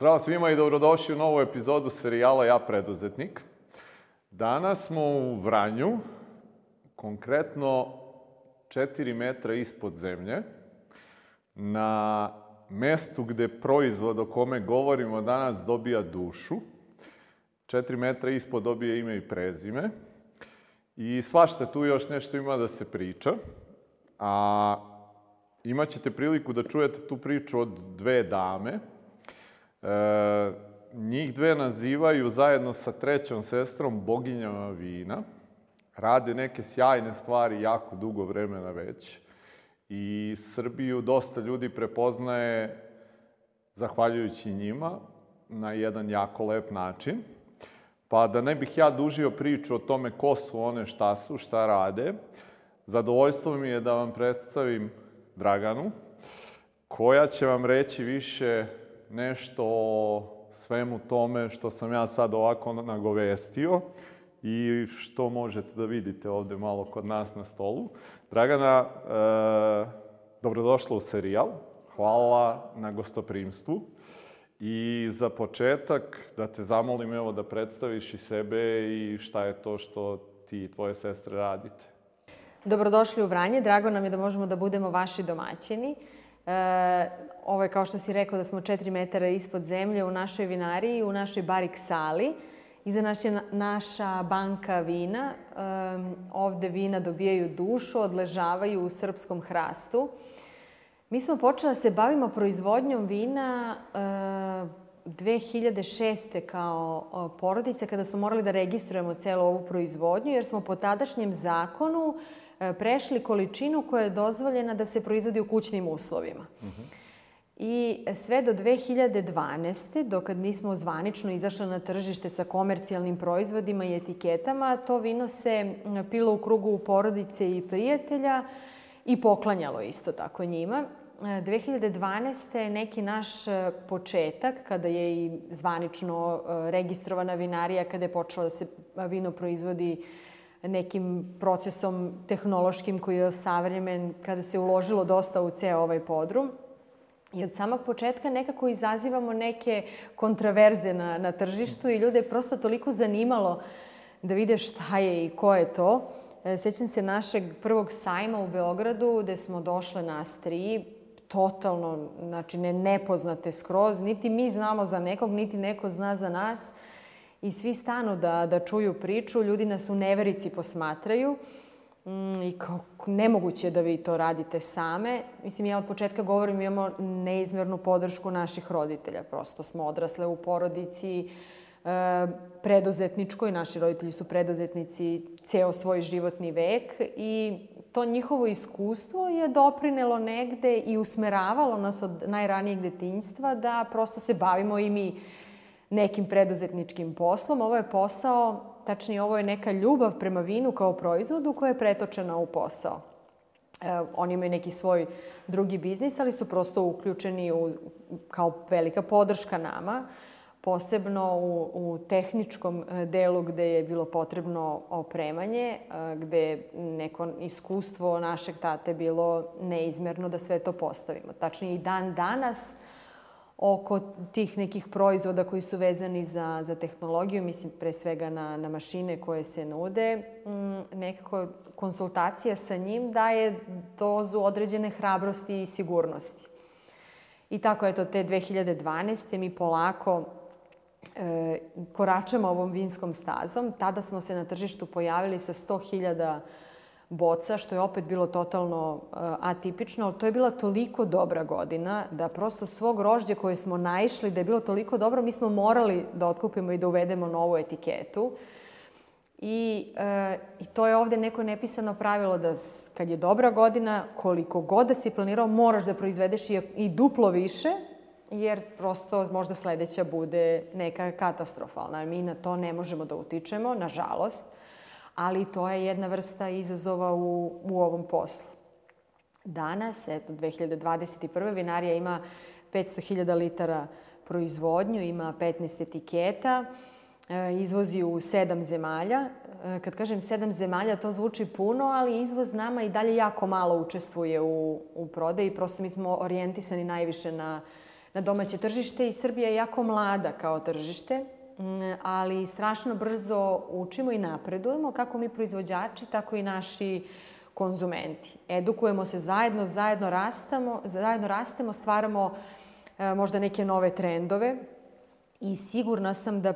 Zdravo svima i dobrodošli u novu epizodu serijala Ja preduzetnik. Danas smo u Vranju, konkretno 4 metra ispod zemlje, na mestu gde proizvod o kome govorimo danas dobija dušu. 4 metra ispod dobije ime i prezime. I svašta tu još nešto ima da se priča. A imaćete priliku da čujete tu priču od dve dame. E, njih dve nazivaju zajedno sa trećom sestrom boginjama vina. Rade neke sjajne stvari jako dugo vremena već. I Srbiju dosta ljudi prepoznaje zahvaljujući njima na jedan jako lep način. Pa da ne bih ja dužio priču o tome ko su one, šta su, šta rade, zadovoljstvo mi je da vam predstavim Draganu, koja će vam reći više nešto o svemu tome što sam ja sad ovako nagovestio i što možete da vidite ovde malo kod nas na stolu. Dragana, e, dobrodošla u serijal. Hvala na gostoprimstvu. I za početak da te zamolim evo da predstaviš i sebe i šta je to što ti i tvoje sestre radite. Dobrodošli u Vranje, drago nam je da možemo da budemo vaši domaćini. E, ovo je kao što si rekao da smo 4 metara ispod zemlje u našoj vinariji, u našoj barik sali. Iza naš je naša banka vina. Ovde vina dobijaju dušu, odležavaju u srpskom hrastu. Mi smo počeli da se bavimo proizvodnjom vina e, 2006. kao porodica kada smo morali da registrujemo celu ovu proizvodnju jer smo po tadašnjem zakonu prešli količinu koja je dozvoljena da se proizvodi u kućnim uslovima. Uh -huh. I sve do 2012. dokad nismo zvanično izašli na tržište sa komercijalnim proizvodima i etiketama, to vino se pilo u krugu porodice i prijatelja i poklanjalo isto tako njima. 2012. je neki naš e, početak, kada je i zvanično e, registrovana vinarija, kada je počela da se vino proizvodi nekim procesom tehnološkim koji je savremen, kada se uložilo dosta u ceo ovaj podrum. I od samog početka nekako izazivamo neke kontraverze na, na tržištu i ljude je prosto toliko zanimalo da vide šta je i ko je to. E, sećam se našeg prvog sajma u Beogradu gde smo došle nas tri, totalno, znači ne, nepoznate skroz, niti mi znamo za nekog, niti neko zna za nas i svi stanu da, da čuju priču, ljudi nas u neverici posmatraju. Mm, i kao nemoguće da vi to radite same. Mislim, ja od početka govorim, imamo neizmernu podršku naših roditelja, prosto smo odrasle u porodici, e, preduzetničkoj, naši roditelji su preduzetnici ceo svoj životni vek i to njihovo iskustvo je doprinelo negde i usmeravalo nas od najranijeg detinjstva da prosto se bavimo i mi nekim preduzetničkim poslom. Ovo je posao, tačnije ovo je neka ljubav prema vinu kao proizvodu koja je pretočena u posao. E, oni imaju neki svoj drugi biznis, ali su prosto uključeni u, kao velika podrška nama posebno u, u tehničkom e, delu gde je bilo potrebno opremanje, e, gde neko iskustvo našeg tate bilo neizmerno da sve to postavimo. Tačnije i dan danas oko tih nekih proizvoda koji su vezani za, za tehnologiju, mislim pre svega na, na mašine koje se nude, mm, nekako konsultacija sa njim daje dozu određene hrabrosti i sigurnosti. I tako, eto, te 2012. mi polako e, koračamo ovom vinskom stazom. Tada smo se na tržištu pojavili sa 100.000 boca, što je opet bilo totalno uh, atipično, ali to je bila toliko dobra godina da prosto svog rožđa koje smo naišli da je bilo toliko dobro, mi smo morali da otkupimo i da uvedemo novu etiketu. I, e, I to je ovde neko nepisano pravilo da kad je dobra godina, koliko god da si planirao, moraš da proizvedeš i, i duplo više, jer prosto možda sledeća bude neka katastrofalna. Mi na to ne možemo da utičemo, nažalost, ali to je jedna vrsta izazova u, u ovom poslu. Danas, eto, 2021. vinarija ima 500.000 litara proizvodnju, ima 15 etiketa, e, izvozi u sedam zemalja. E, kad kažem sedam zemalja, to zvuči puno, ali izvoz nama i dalje jako malo učestvuje u, u prodaji. Prosto mi smo orijentisani najviše na na domaće tržište i Srbija je jako mlada kao tržište, ali strašno brzo učimo i napredujemo, kako mi proizvođači, tako i naši konzumenti. Edukujemo se zajedno, zajedno rastamo, zajedno rastemo, stvaramo e, možda neke nove trendove i sigurna sam da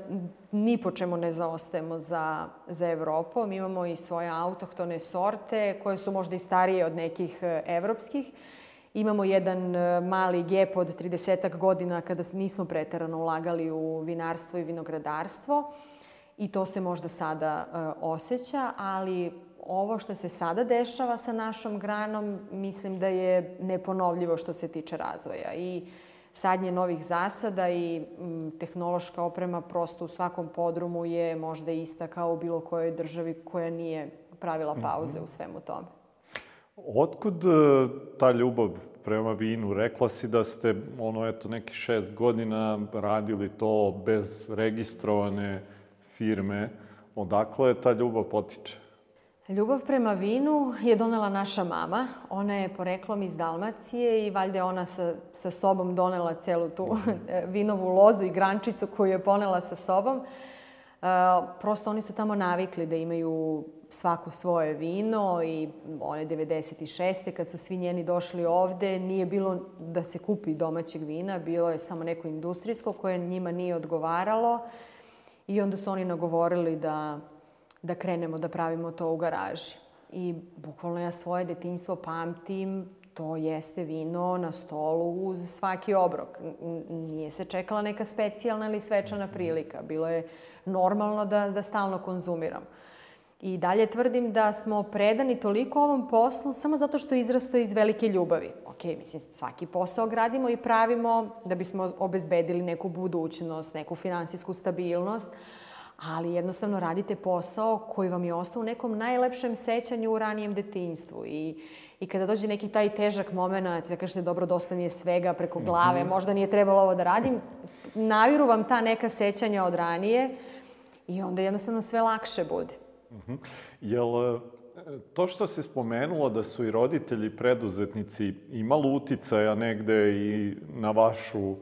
ni po čemu ne zaostajemo za, za Evropom. Imamo i svoje autohtone sorte koje su možda i starije od nekih e, evropskih. Imamo jedan e, mali gep od 30 godina kada nismo preterano ulagali u vinarstvo i vinogradarstvo i to se možda sada uh, osjeća, ali ovo što se sada dešava sa našom granom, mislim da je neponovljivo što se tiče razvoja. I sadnje novih zasada i tehnološka oprema prosto u svakom podrumu je možda ista kao u bilo kojoj državi koja nije pravila pauze -hmm. u svemu tome. Otkud e, ta ljubav prema vinu? Rekla si da ste, ono, eto, neki šest godina radili to bez registrovane firme. Odakle ta ljubav potiče? Ljubav prema vinu je donela naša mama. Ona je poreklom iz Dalmacije i valjda je ona sa, sa sobom donela celu tu vinovu lozu i grančicu koju je ponela sa sobom. Uh, prosto oni su tamo navikli da imaju svaku svoje vino i one 96. kad su svi njeni došli ovde, nije bilo da se kupi domaćeg vina, bilo je samo neko industrijsko koje njima nije odgovaralo i onda su oni nagovorili da da krenemo da pravimo to u garaži. I bukvalno ja svoje detinjstvo pamtim, to jeste vino na stolu uz svaki obrok. Nije se čekala neka specijalna ili svečana prilika. Bilo je normalno da, da stalno konzumiram. I dalje tvrdim da smo predani toliko ovom poslu samo zato što je izrasto iz velike ljubavi. Ok, mislim, svaki posao gradimo i pravimo da bismo obezbedili neku budućnost, neku finansijsku stabilnost, ali jednostavno radite posao koji vam je ostao u nekom najlepšem sećanju u ranijem detinjstvu i I kada dođe neki taj težak moment, da kažete dobro, dosta mi je svega preko glave, mm -hmm. možda nije trebalo ovo da radim, naviru vam ta neka sećanja od ranije i onda jednostavno sve lakše bude. Mm -hmm. Jel to što se spomenulo da su i roditelji preduzetnici imali uticaja negde i na vašu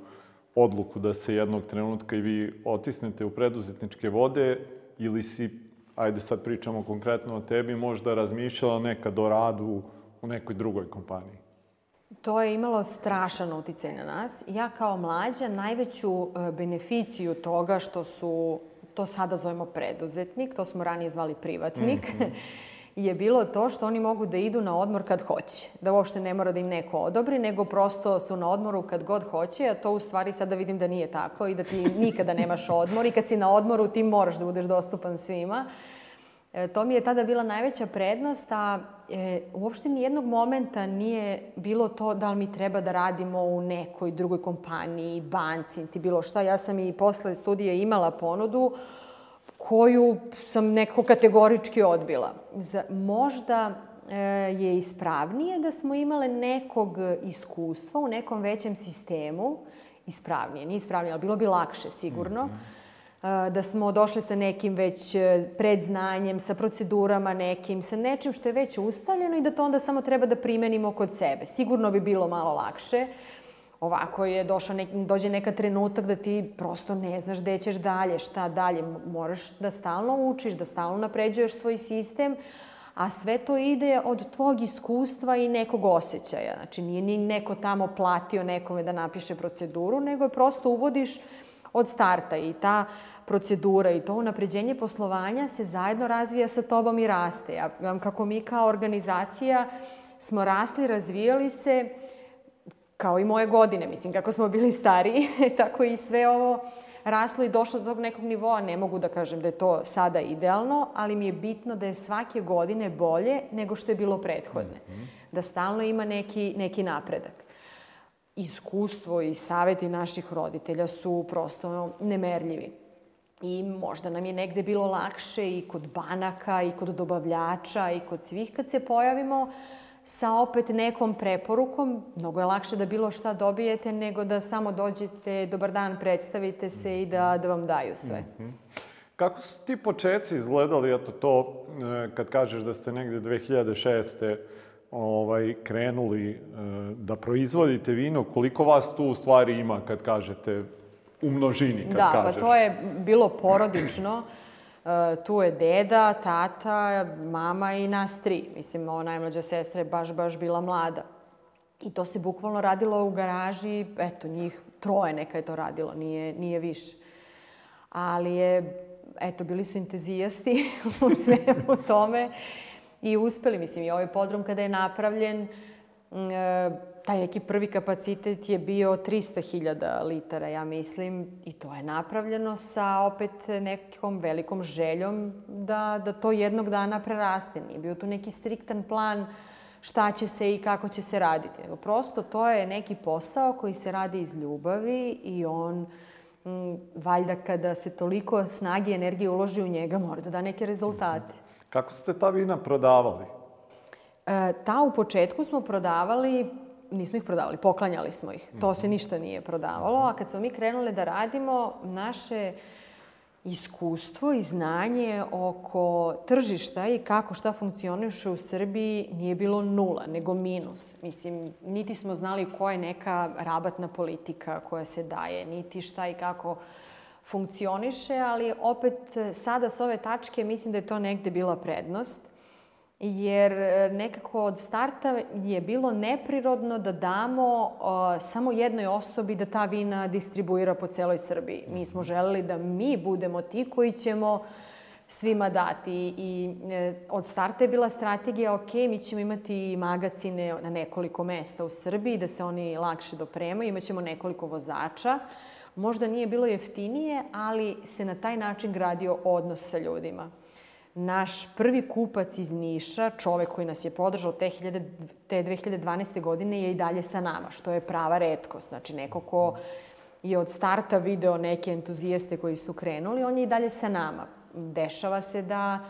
odluku da se jednog trenutka i vi otisnete u preduzetničke vode ili si, ajde sad pričamo konkretno o tebi, možda razmišljala nekad o radu u nekoj drugoj kompaniji? To je imalo strašan uticaj na nas. Ja kao mlađa najveću e, beneficiju toga što su, to sada zovemo preduzetnik, to smo ranije zvali privatnik, mm -hmm je bilo to što oni mogu da idu na odmor kad hoće. Da uopšte ne mora da im neko odobri, nego prosto su na odmoru kad god hoće, a to u stvari sada vidim da nije tako i da ti nikada nemaš odmor i kad si na odmoru ti moraš da budeš dostupan svima. E, to mi je tada bila najveća prednost, a e, uopšte nijednog momenta nije bilo to da li mi treba da radimo u nekoj drugoj kompaniji, banci, ti bilo šta. Ja sam i posle studija imala ponudu koju sam nekako kategorički odbila. Za, možda e, je ispravnije da smo imale nekog iskustva u nekom većem sistemu, ispravnije, nije ispravnije, ali bilo bi lakše sigurno, mm -hmm. Da smo došli sa nekim već e, predznanjem, sa procedurama nekim, sa nečim što je već ustavljeno i da to onda samo treba da primenimo kod sebe. Sigurno bi bilo malo lakše. Ovako je došao nek, dođe neka trenutak da ti prosto ne znaš gde ćeš dalje, šta dalje. Moraš da stalno učiš, da stalno napređuješ svoj sistem, a sve to ide od tvog iskustva i nekog osjećaja. Znači, nije ni neko tamo platio nekome da napiše proceduru, nego je prosto uvodiš od starta i ta procedura i to unapređenje poslovanja se zajedno razvija sa tobom i raste. Ja, kako mi kao organizacija smo rasli, razvijali se, kao i moje godine, mislim, kako smo bili stariji, tako i sve ovo raslo i došlo do tog nekog nivoa. Ne mogu da kažem da je to sada idealno, ali mi je bitno da je svake godine bolje nego što je bilo prethodne. Mm -hmm. Da stalno ima neki, neki napredak. Iskustvo i saveti naših roditelja su prosto nemerljivi. I možda nam je negde bilo lakše i kod banaka, i kod dobavljača, i kod svih kad se pojavimo, sa opet nekom preporukom. Mnogo je lakše da bilo šta dobijete nego da samo dođete, dobar dan, predstavite se i da, da vam daju sve. Mm -hmm. Kako su ti početci izgledali, eto to, e, kad kažeš da ste negde 2006. ovaj, krenuli e, da proizvodite vino, koliko vas tu u stvari ima kad kažete u množini, kad da, kažeš? pa to je bilo porodično. E, tu je deda, tata, mama i nas tri. Mislim, ova najmlađa sestra je baš, baš bila mlada. I to se bukvalno radilo u garaži, eto, njih troje neka je to radilo, nije, nije više. Ali je, eto, bili su entuzijasti u svemu tome i uspeli, mislim, i ovaj podrum kada je napravljen, e, taj neki prvi kapacitet je bio 300.000 litara, ja mislim, i to je napravljeno sa opet nekom velikom željom da, da to jednog dana preraste. Nije bio tu neki striktan plan šta će se i kako će se raditi. Nego prosto to je neki posao koji se radi iz ljubavi i on m, valjda kada se toliko snage i energije uloži u njega mora da da neke rezultate. Kako ste ta vina prodavali? E, ta u početku smo prodavali, nismo ih prodavali, poklanjali smo ih. To se ništa nije prodavalo, a kad smo mi krenule da radimo, naše iskustvo i znanje oko tržišta i kako šta funkcioniše u Srbiji nije bilo nula, nego minus. Mislim, niti smo znali koja je neka rabatna politika koja se daje, niti šta i kako funkcioniše, ali opet sada s ove tačke mislim da je to negde bila prednost jer e, nekako od starta je bilo neprirodno da damo uh, samo jednoj osobi da ta vina distribuira po celoj Srbiji. Mi smo želeli da mi budemo ti koji ćemo svima dati i e, od starta je bila strategija ok, mi ćemo imati magacine na nekoliko mesta u Srbiji da se oni lakše dopremaju, imaćemo nekoliko vozača. Možda nije bilo jeftinije, ali se na taj način gradio odnos sa ljudima. Naš prvi kupac iz Niša, čovek koji nas je podržao te, 1000, te 2012. godine, je i dalje sa nama, što je prava redkost. Znači, neko ko je od starta video neke entuzijaste koji su krenuli, on je i dalje sa nama. Dešava se da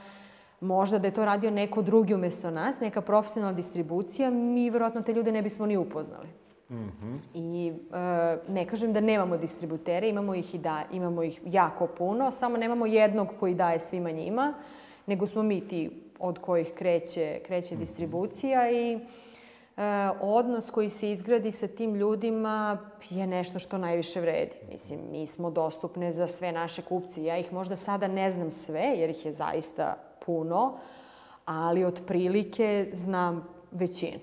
možda da je to radio neko drugi umesto nas, neka profesionalna distribucija, mi verovatno te ljude ne bismo ni upoznali. Mm -hmm. I e, ne kažem da nemamo distributere, imamo ih i da, imamo ih jako puno, samo nemamo jednog koji daje svima njima nego smo mi ti od kojih kreće, kreće distribucija i e, odnos koji se izgradi sa tim ljudima je nešto što najviše vredi. Mislim, mi smo dostupne za sve naše kupce. Ja ih možda sada ne znam sve, jer ih je zaista puno, ali otprilike znam većinu.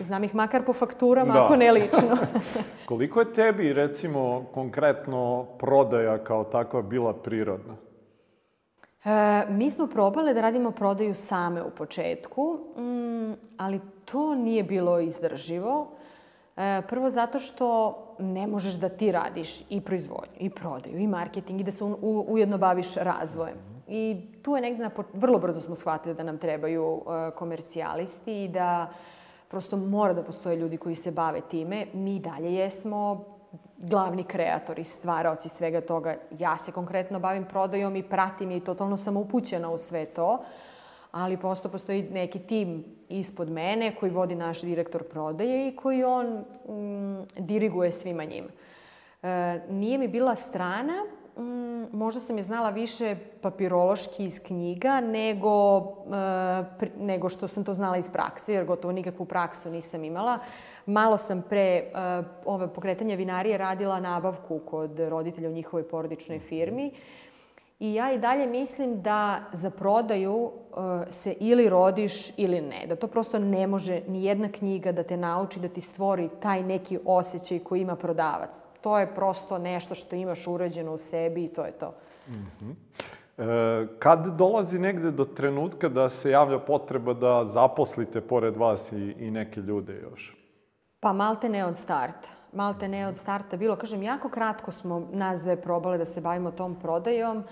Znam ih makar po fakturama, da. ako ne lično. Koliko je tebi, recimo, konkretno prodaja kao takva bila prirodna? E, mi smo probale da radimo prodaju same u početku, mm, ali to nije bilo izdrživo. E, prvo zato što ne možeš da ti radiš i proizvodnju, i prodaju, i marketing, i da se u, ujedno baviš razvojem. I tu je negde, na, vrlo brzo smo shvatili da nam trebaju uh, komercijalisti i da prosto mora da postoje ljudi koji se bave time. Mi dalje jesmo glavni kreatori, stvaraoci svega toga. Ja se konkretno bavim prodajom i pratim i totalno sam upućena u sve to, ali posto postoji neki tim ispod mene koji vodi naš direktor prodaje i koji on mm, diriguje svima njima. E, nije mi bila strana, mm, možda sam je znala više papirološki iz knjiga nego, e, pri, nego što sam to znala iz prakse, jer gotovo nikakvu praksu nisam imala. Malo sam pre uh, ove pokretanja vinarije radila nabavku kod roditelja u njihovoj porodičnoj firmi. I ja i dalje mislim da za prodaju uh, se ili rodiš ili ne. Da to prosto ne može ni jedna knjiga da te nauči da ti stvori taj neki osjećaj koji ima prodavac. To je prosto nešto što imaš urađeno u sebi i to je to. Mm -hmm. E, kad dolazi negde do trenutka da se javlja potreba da zaposlite pored vas i, i neke ljude još? Pa malte ne od starta. Malte ne od starta bilo. Kažem, jako kratko smo nas dve probale da se bavimo tom prodajom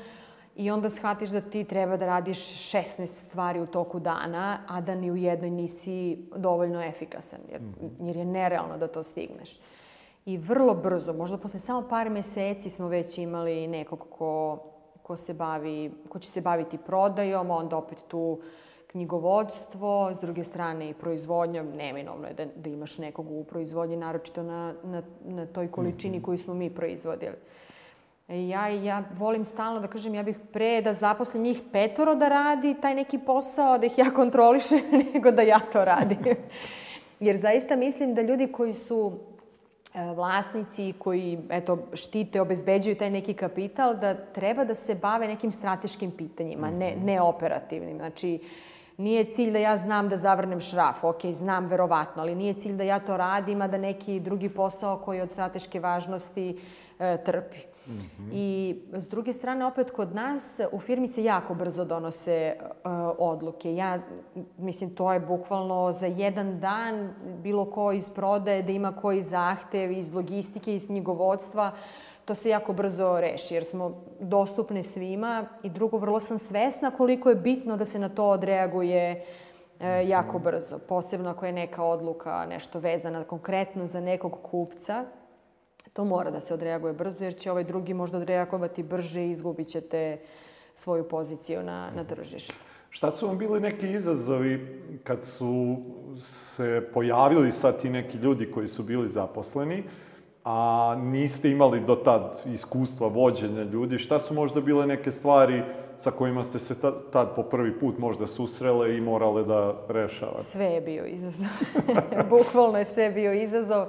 i onda shvatiš da ti treba da radiš 16 stvari u toku dana, a da ni u jednoj nisi dovoljno efikasan, jer, mhm. jer je nerealno da to stigneš. I vrlo brzo, možda posle samo par meseci smo već imali nekog ko, ko, se bavi, ko će se baviti prodajom, onda opet tu knjigovodstvo, s druge strane i proizvodnja, neminovno je da, da imaš nekog u proizvodnji, naročito na, na, na toj količini -hmm. koju smo mi proizvodili. Ja, ja volim stalno da kažem, ja bih pre da zaposlim njih petoro da radi taj neki posao, da ih ja kontrolišem, nego da ja to radim. Jer zaista mislim da ljudi koji su e, vlasnici koji eto, štite, obezbeđuju taj neki kapital, da treba da se bave nekim strateškim pitanjima, ne, mhm. ne operativnim. Znači, nije cilj da ja znam da zavrnem šraf, ok, znam verovatno, ali nije cilj da ja to radim, a da neki drugi posao koji je od strateške važnosti e, trpi. Mm -hmm. I s druge strane, opet kod nas u firmi se jako brzo donose uh, odluke. Ja, mislim, to je bukvalno za jedan dan bilo ko iz prodaje da ima koji zahtev iz logistike, iz knjigovodstva, to se jako brzo reši jer smo dostupne svima i drugo, vrlo sam svesna koliko je bitno da se na to odreaguje e, jako brzo. Posebno ako je neka odluka nešto vezana konkretno za nekog kupca, To mora da se odreaguje brzo, jer će ovaj drugi možda odreagovati brže i izgubit ćete svoju poziciju na, na tržištu. Šta su vam bili neki izazovi kad su se pojavili sad ti neki ljudi koji su bili zaposleni, a niste imali do tad iskustva vođenja ljudi? Šta su možda bile neke stvari sa kojima ste se tad, tad po prvi put možda susrele i morale da rešavate? Sve je bio izazov. Bukvalno je sve bio izazov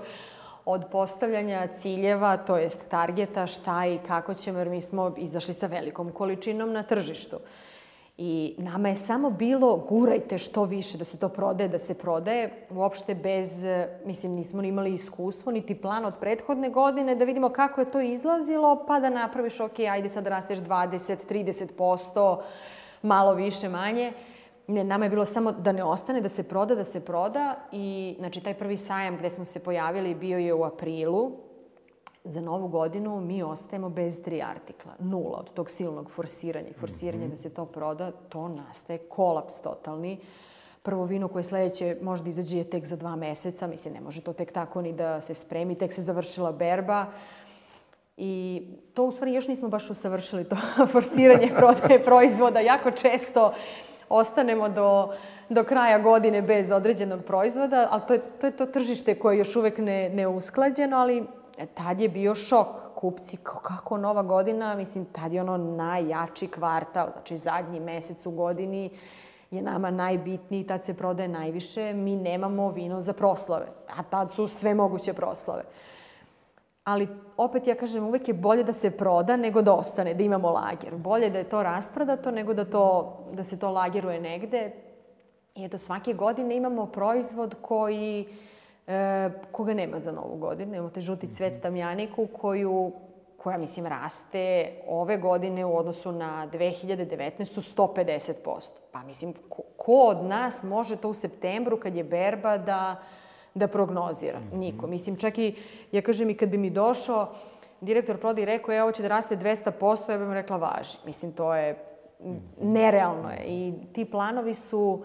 od postavljanja ciljeva, to jest targeta, šta i kako ćemo, jer mi smo izašli sa velikom količinom na tržištu. I nama je samo bilo gurajte što više da se to prodaje, da se prodaje, uopšte bez, mislim, nismo ni imali iskustvo, niti plan od prethodne godine, da vidimo kako je to izlazilo, pa da napraviš, ok, ajde sad rasteš 20, 30%, malo više, manje. Ne, nama je bilo samo da ne ostane, da se proda, da se proda i znači taj prvi sajam gde smo se pojavili bio je u aprilu. Za novu godinu mi ostajemo bez tri artikla. Nula od tog silnog forsiranja. Forsiranje mm -hmm. da se to proda, to nastaje kolaps totalni. Prvo vino koje sledeće možda izađe je tek za dva meseca. Mislim, ne može to tek tako ni da se spremi. Tek se završila berba. I to u stvari još nismo baš usavršili to forsiranje prodaje proizvoda. Jako često ostanemo do, do kraja godine bez određenog proizvoda, ali to je to, je to tržište koje je još uvek ne, neusklađeno, ali tad je bio šok. Kupci, kako nova godina, mislim, tad je ono najjači kvartal, znači zadnji mesec u godini je nama najbitniji, tad se prodaje najviše, mi nemamo vino za proslave, a tad su sve moguće proslave. Ali opet ja kažem, uvek je bolje da se proda nego da ostane, da imamo lager. Bolje da je to rasprodato nego da, to, da se to lageruje negde. I eto, svake godine imamo proizvod koji, e, koga nema za novu godinu. Imamo te žuti cvet tamjaniku koju, koja, mislim, raste ove godine u odnosu na 2019. 150%. Pa, mislim, ko, ko od nas može to u septembru, kad je berba, da da prognozira. -hmm. Niko. Mislim, čak i, ja kažem i kad bi mi došao direktor prodaje i rekao, e, ovo će da raste 200%, ja bih mu rekla, važi. Mislim, to je nerealno je. I ti planovi su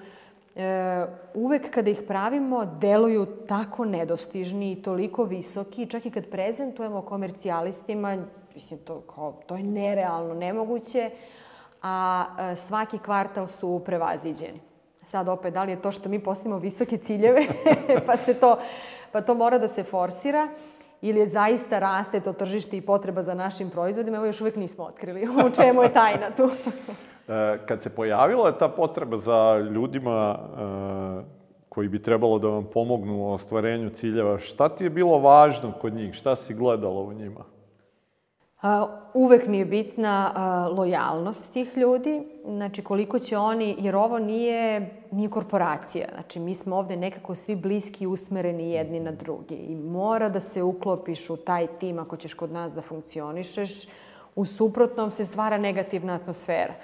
e, uvek kada ih pravimo deluju tako nedostižni i toliko visoki. Čak i kad prezentujemo komercijalistima, mislim, to, kao, to je nerealno, nemoguće, a e, svaki kvartal su prevaziđeni. Sad opet, da li je to što mi postavimo visoke ciljeve, pa se to, pa to mora da se forsira, ili je zaista raste to tržište i potreba za našim proizvodima, evo još uvek nismo otkrili u čemu je tajna tu. E, kad se pojavila ta potreba za ljudima e, koji bi trebalo da vam pomognu u ostvarenju ciljeva, šta ti je bilo važno kod njih? Šta si gledala u njima? Uvek mi je bitna lojalnost tih ljudi, znači koliko će oni, jer ovo nije, nije korporacija, znači mi smo ovde nekako svi bliski usmereni jedni na drugi i mora da se uklopiš u taj tim ako ćeš kod nas da funkcionišeš, u suprotnom se stvara negativna atmosfera.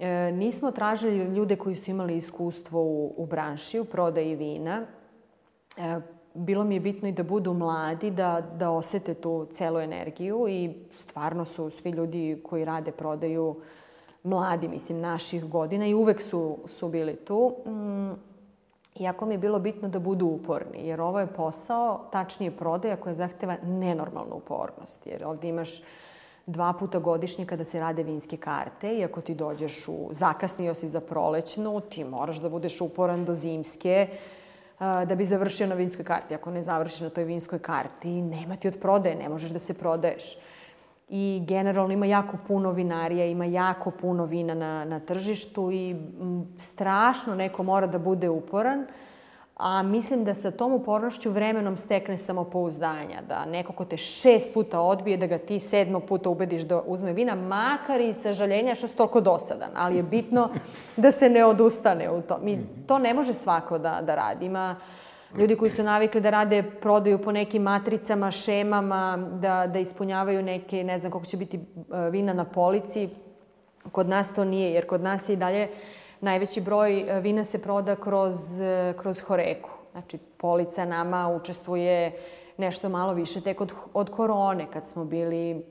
E, nismo tražili ljude koji su imali iskustvo u, u branši, u prodaji vina. E, bilo mi je bitno i da budu mladi, da, da osete tu celu energiju i stvarno su svi ljudi koji rade prodaju mladi, mislim, naših godina i uvek su, su bili tu. Mm, iako mi je bilo bitno da budu uporni, jer ovo je posao, tačnije prodaja koja zahteva nenormalnu upornost, jer ovde imaš dva puta godišnje kada se rade vinske karte i ako ti dođeš u, zakasnio si za prolećnu, ti moraš da budeš uporan do zimske, da bi završio na vinskoj karti. Ako ne završiš na toj vinskoj karti, nema ti od prodaje, ne možeš da se prodaješ. i generalno ima jako puno vinarija, ima jako puno vina na, na tržištu i m, strašno neko mora da bude uporan, a mislim da sa tom upornošću vremenom stekne samopouzdanja, da neko ko te šest puta odbije, da ga ti sedmog puta ubediš da uzme vina, makar i sažaljenja što si toliko dosadan, ali je bitno da se ne odustane u to. Mi, to ne može svako da, da radi. Ima ljudi koji su navikli da rade prodaju po nekim matricama, šemama, da, da ispunjavaju neke, ne znam koliko će biti e, vina na polici. Kod nas to nije, jer kod nas je i dalje najveći broj e, vina se proda kroz, e, kroz horeku. Znači, polica nama učestvuje nešto malo više tek od, od korone, kad smo bili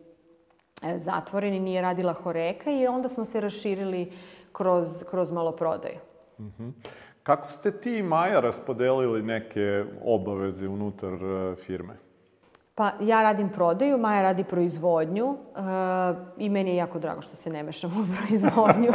zatvoreni, nije radila horeka i onda smo se raširili kroz, kroz maloprodaju. Mm -hmm. Kako ste ti i Maja raspodelili neke obaveze unutar e, firme? Pa ja radim prodaju, Maja radi proizvodnju e, i meni je jako drago što se ne mešam u proizvodnju.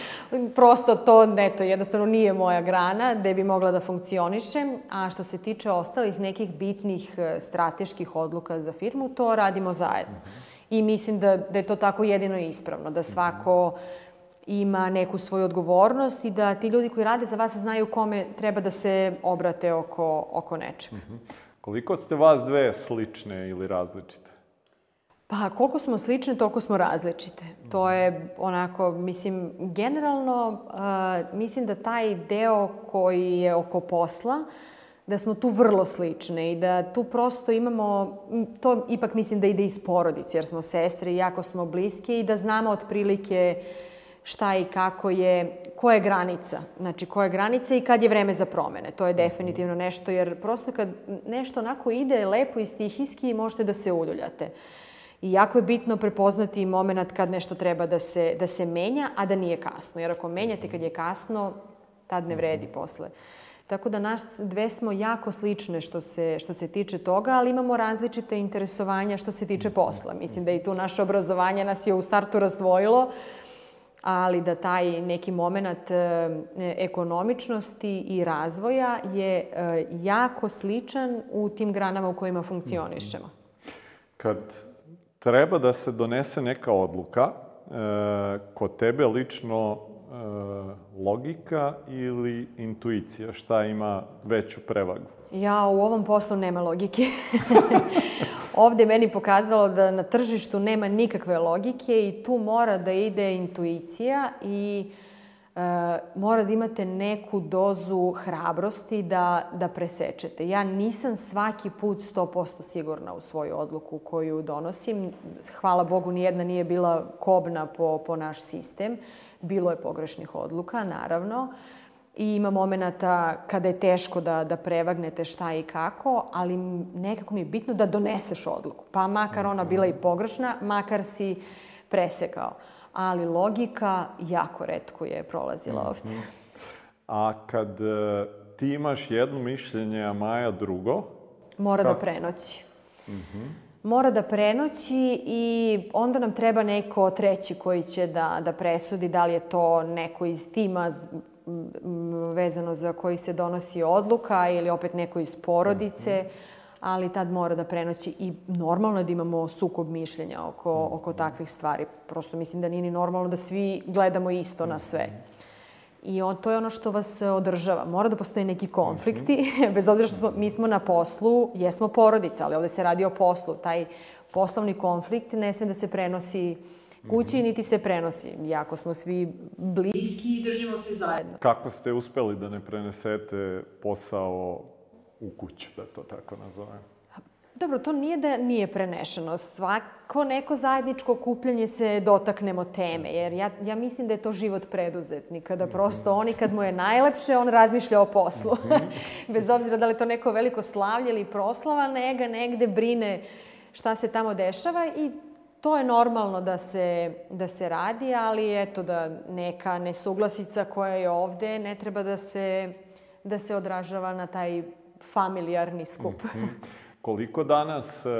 Prosto to, eto, jednostavno nije moja grana gde bi mogla da funkcionišem, a što se tiče ostalih nekih bitnih e, strateških odluka za firmu, to radimo zajedno. -huh. I mislim da, da je to tako jedino ispravno, da svako uh -huh ima neku svoju odgovornost i da ti ljudi koji rade za vas znaju kome treba da se obrate oko, oko nečega. Mm -hmm. Koliko ste vas dve slične ili različite? Pa, koliko smo slične, toliko smo različite. To je onako, mislim, generalno, uh, mislim da taj deo koji je oko posla, da smo tu vrlo slične i da tu prosto imamo, to ipak mislim da ide iz porodice, jer smo sestre i jako smo bliske i da znamo otprilike šta i kako je, koja je granica. Znači, koja je granica i kad je vreme za promene. To je definitivno nešto, jer prosto kad nešto onako ide lepo i stihijski, možete da se uljuljate. I jako je bitno prepoznati moment kad nešto treba da se, da se menja, a da nije kasno. Jer ako menjate kad je kasno, tad ne vredi posle. Tako da naš dve smo jako slične što se, što se tiče toga, ali imamo različite interesovanja što se tiče posla. Mislim da i tu naše obrazovanje nas je u startu razdvojilo, ali da taj neki moment e, ekonomičnosti i razvoja je e, jako sličan u tim granama u kojima funkcionišemo. Kad treba da se donese neka odluka, e, kod tebe lično logika ili intuicija, šta ima veću prevagu? Ja, u ovom poslu nema logike. Ovde je meni pokazalo da na tržištu nema nikakve logike i tu mora da ide intuicija i e, mora da imate neku dozu hrabrosti da, da presečete. Ja nisam svaki put 100% sigurna u svoju odluku koju donosim. Hvala Bogu, nijedna nije bila kobna po, po naš sistem. Bilo je pogrešnih odluka, naravno. I ima momenta kada je teško da, da prevagnete šta i kako, ali nekako mi je bitno da doneseš odluku. Pa makar ona bila i pogrešna, makar si presekao. Ali logika jako redko je prolazila mhm. ovde. A kad e, ti imaš jedno mišljenje, a Maja drugo? Mora kako? da prenoći. Mm -hmm. Mora da prenoći i onda nam treba neko treći koji će da, da presudi da li je to neko iz tima vezano za koji se donosi odluka ili opet neko iz porodice, ali tad mora da prenoći i normalno je da imamo sukob mišljenja oko, oko takvih stvari. Prosto mislim da nije ni normalno da svi gledamo isto na sve. I on, to je ono što vas održava. Mora da postoje neki konflikti, bez obzira što smo, mi smo na poslu, jesmo porodica, ali ovde se radi o poslu. Taj poslovni konflikt ne sme da se prenosi kući, niti se prenosi. Jako smo svi bliski i držimo se zajedno. Kako ste uspeli da ne prenesete posao u kuću, da to tako nazovem? Dobro, to nije da nije prenešeno. Svako neko zajedničko kupljanje se dotaknemo teme, jer ja, ja mislim da je to život preduzetnika, da prosto oni kad mu je najlepše, on razmišlja o poslu. Bez obzira da li to neko veliko slavlje ili proslava, nega negde brine šta se tamo dešava i to je normalno da se, da se radi, ali eto da neka nesuglasica koja je ovde ne treba da se, da se odražava na taj familijarni skup. Mm -hmm. Koliko danas uh,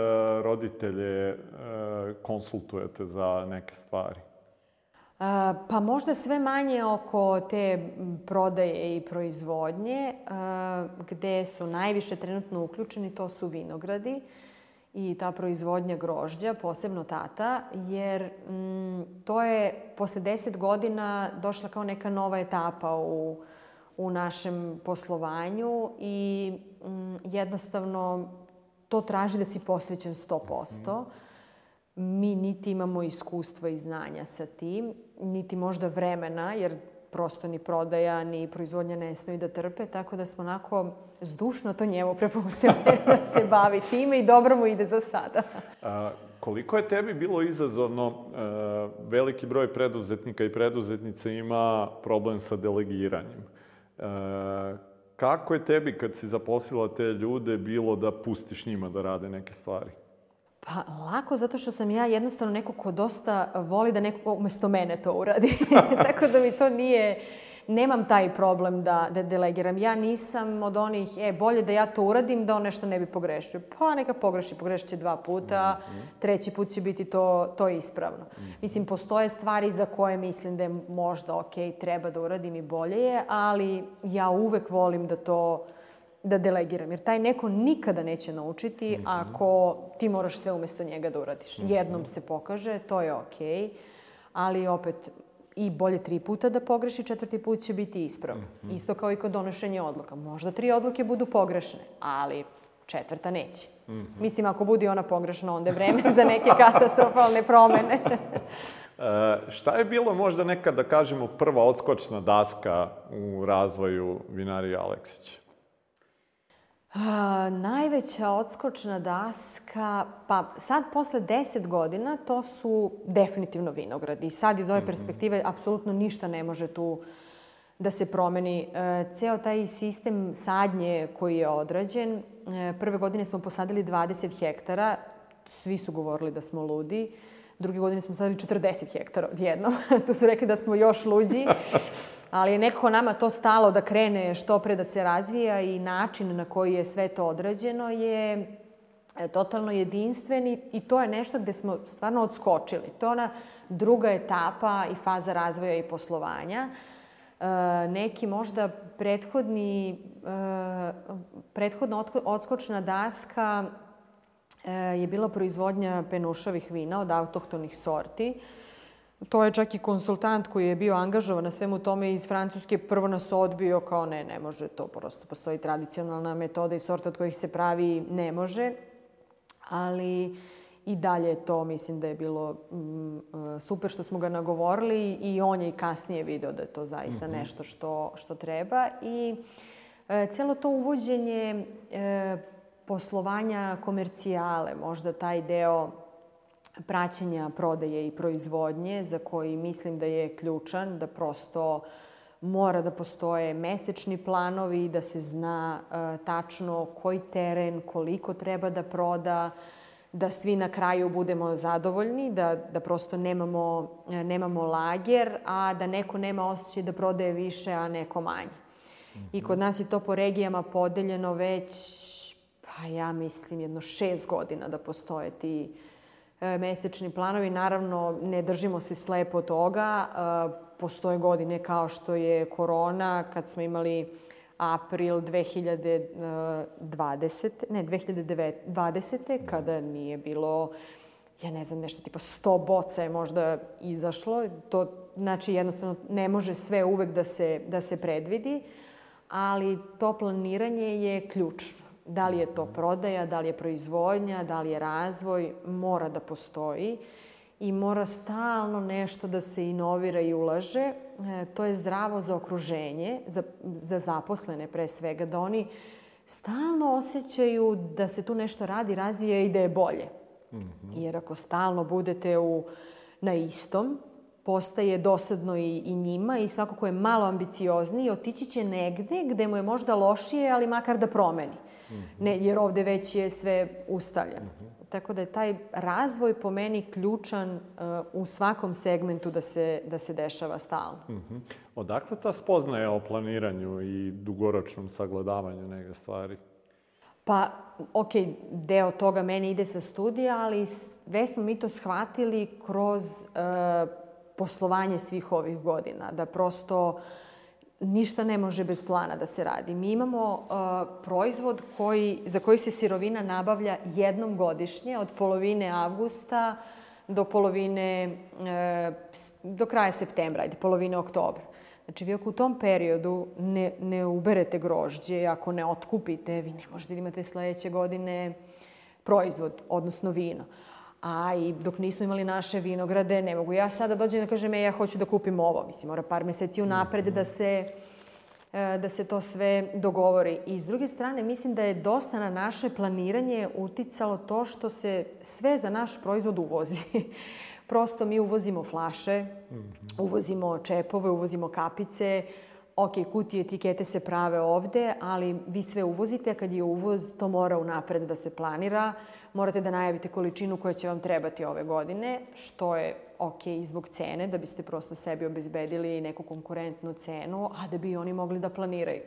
roditelje uh, konsultujete za neke stvari? Uh, pa možda sve manje oko te prodaje i proizvodnje, uh, gde su najviše trenutno uključeni, to su vinogradi. Uh, i ta proizvodnja grožđa, posebno tata, jer mm, to je posle deset godina došla kao neka nova etapa u, u našem poslovanju i mm, jednostavno to traži da si posvećen 100%. Mi niti imamo iskustva i znanja sa tim, niti možda vremena, jer prosto ni prodaja, ni proizvodnja ne smeju da trpe, tako da smo onako zdušno to njemu prepustili da se bavi time i dobro mu ide za sada. A, koliko je tebi bilo izazovno, e, veliki broj preduzetnika i preduzetnica ima problem sa delegiranjem. E, kako je tebi kad si zaposlila te ljude bilo da pustiš njima da rade neke stvari? Pa lako, zato što sam ja jednostavno neko ko dosta voli da neko umesto mene to uradi. Tako da mi to nije nemam taj problem da, da delegiram. Ja nisam od onih, e, bolje da ja to uradim, da on nešto ne bi pogrešio. Pa neka pogreši, pogrešit će dva puta, mm -hmm. treći put će biti to, to ispravno. Mm -hmm. Mislim, postoje stvari za koje mislim da je možda ok, treba da uradim i bolje je, ali ja uvek volim da to da delegiram. Jer taj neko nikada neće naučiti mm -hmm. ako ti moraš sve umesto njega da uradiš. Mm -hmm. Jednom se pokaže, to je okej. Okay, ali opet, i bolje tri puta da pogreši, četvrti put će biti ispravno. Mm -hmm. Isto kao i kod donošenja odluka. Možda tri odluke budu pogrešne, ali četvrta neće. Mm -hmm. Mislim, ako bude ona pogrešna, onda je vreme za neke katastrofalne promene. e, šta je bilo možda neka, da kažemo, prva odskočna daska u razvoju vinarija Aleksića? A, najveća odskočna daska, pa sad posle 10 godina to su definitivno vinogradi. Sad iz ove mhm. perspektive apsolutno ništa ne može tu da se promeni. E, ceo taj sistem sadnje koji je odrađen, e, prve godine smo posadili 20 hektara, svi su govorili da smo ludi. Druge godine smo sadili 40 hektara odjedno. tu su rekli da smo još luđi ali je nekako nama to stalo da krene što pre da se razvija i način na koji je sve to odrađeno je e, totalno jedinstveni i to je nešto gde smo stvarno odskočili. To je ona druga etapa i faza razvoja i poslovanja. E, neki možda prethodni, e, prethodna odskočna daska je bila proizvodnja penušavih vina od autohtonih sorti. To je čak i konsultant koji je bio angažovan na svemu tome iz Francuske prvo nas odbio kao ne, ne može to, prosto postoji tradicionalna metoda i sorta od kojih se pravi, ne može. Ali i dalje to mislim da je bilo mm, super što smo ga nagovorili i on je i kasnije video da je to zaista mm -hmm. nešto što, što treba. I e, celo to uvođenje e, poslovanja komercijale, možda taj deo praćenja prodaje i proizvodnje za koji mislim da je ključan, da prosto mora da postoje mesečni planovi, da se zna uh, tačno koji teren, koliko treba da proda, da svi na kraju budemo zadovoljni, da, da prosto nemamo, nemamo lager, a da neko nema osjećaj da prodaje više, a neko manje. Mm -hmm. I kod nas je to po regijama podeljeno već, pa ja mislim, jedno šest godina da postoje ti E, mesečni planovi. Naravno, ne držimo se slepo toga. E, postoje godine kao što je korona, kad smo imali april 2020, ne, 2020. kada nije bilo, ja ne znam, nešto tipa 100 boca je možda izašlo. To, znači, jednostavno, ne može sve uvek da se, da se predvidi, ali to planiranje je ključno. Da li je to prodaja, da li je proizvodnja, da li je razvoj, mora da postoji i mora stalno nešto da se inovira i ulaže. E, to je zdravo za okruženje, za, za zaposlene pre svega, da oni stalno osjećaju da se tu nešto radi, razvija i da je bolje. Mm -hmm. Jer ako stalno budete u, na istom, postaje dosadno i, i njima i svako ko je malo ambiciozniji otići će negde gde mu je možda lošije, ali makar da promeni. Ne, jer ovde već je sve ustavljeno. Mm -hmm. Tako da je taj razvoj po meni ključan uh, u svakom segmentu da se, da se dešava stalno. Mm -hmm. Odakle ta spoznaje o planiranju i dugoročnom sagledavanju neke stvari? Pa, ok, deo toga meni ide sa studija, ali sve smo mi to shvatili kroz uh, poslovanje svih ovih godina. Da prosto ništa ne može bez plana da se radi. Mi imamo uh, proizvod koji, za koji se sirovina nabavlja jednom godišnje, od polovine avgusta do polovine, uh, do kraja septembra, ajde, polovine oktobra. Znači, vi ako u tom periodu ne, ne uberete grožđe, ako ne otkupite, vi ne možete da imate sledeće godine proizvod, odnosno vino. A i dok nismo imali naše vinograde, ne mogu ja sada dođem da kažem, e, ja hoću da kupim ovo. Mislim, mora par meseci unapred da se e, da se to sve dogovori. I s druge strane, mislim da je dosta na naše planiranje uticalo to što se sve za naš proizvod uvozi. Prosto mi uvozimo flaše, uvozimo čepove, uvozimo kapice, ok, kutije, etikete se prave ovde, ali vi sve uvozite, a kad je uvoz, to mora unapred da se planira. Morate da najavite količinu koja će vam trebati ove godine, što je ok i zbog cene, da biste prosto sebi obezbedili neku konkurentnu cenu, a da bi oni mogli da planiraju.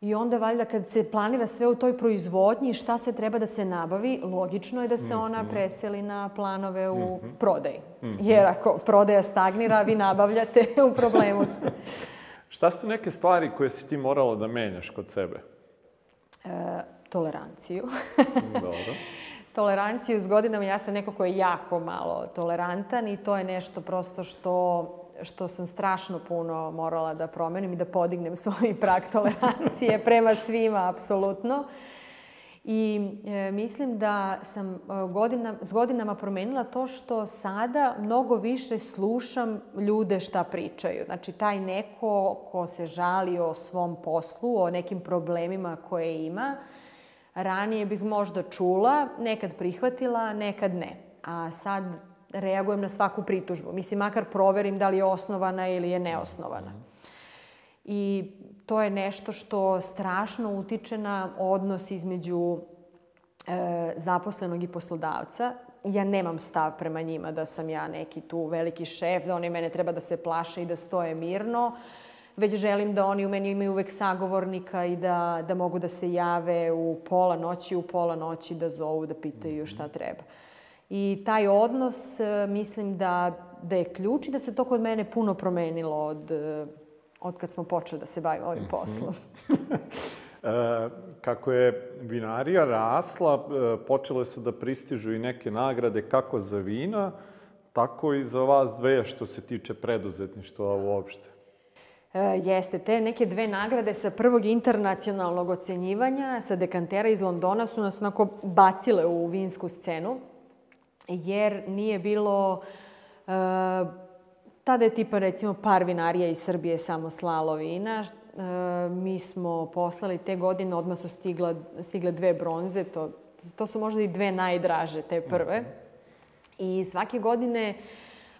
I onda valjda kad se planira sve u toj proizvodnji, šta se treba da se nabavi, logično je da se ona Mhm. preseli na planove u prodaji. Jer ako prodaja stagnira, vi nabavljate, u problemu ste. Šta su neke stvari koje si ti morala da menjaš kod sebe? E, toleranciju. Dobro. Toleranciju s godinama, ja sam neko ko je jako malo tolerantan i to je nešto prosto što što sam strašno puno morala da promenim i da podignem svoj prag tolerancije prema svima, apsolutno. I e, mislim da sam e, godina, s godinama promenila to što sada mnogo više slušam ljude šta pričaju. Znači, taj neko ko se žali o svom poslu, o nekim problemima koje ima, ranije bih možda čula, nekad prihvatila, nekad ne. A sad reagujem na svaku pritužbu. Mislim, makar proverim da li je osnovana ili je neosnovana. I to je nešto što strašno utiče na odnos između e, zaposlenog i poslodavca. Ja nemam stav prema njima da sam ja neki tu veliki šef, da oni mene treba da se plaše i da stoje mirno, već želim da oni u meni imaju uvek sagovornika i da, da mogu da se jave u pola noći, u pola noći da zovu, da pitaju šta treba. I taj odnos e, mislim da, da je ključ i da se to kod mene puno promenilo od, od kad smo počeli da se bavimo ovim poslom. E, kako je vinarija rasla, e, počele su da pristižu i neke nagrade kako za vina, tako i za vas dve što se tiče preduzetništva uopšte. E, jeste, te neke dve nagrade sa prvog internacionalnog ocenjivanja, sa dekantera iz Londona su nas onako bacile u vinsku scenu, jer nije bilo... E, tada je tipa recimo par vinarija iz Srbije samo slalo vina. E, mi smo poslali te godine, odmah su stigla, stigle dve bronze, to, to su možda i dve najdraže, te prve. I svake godine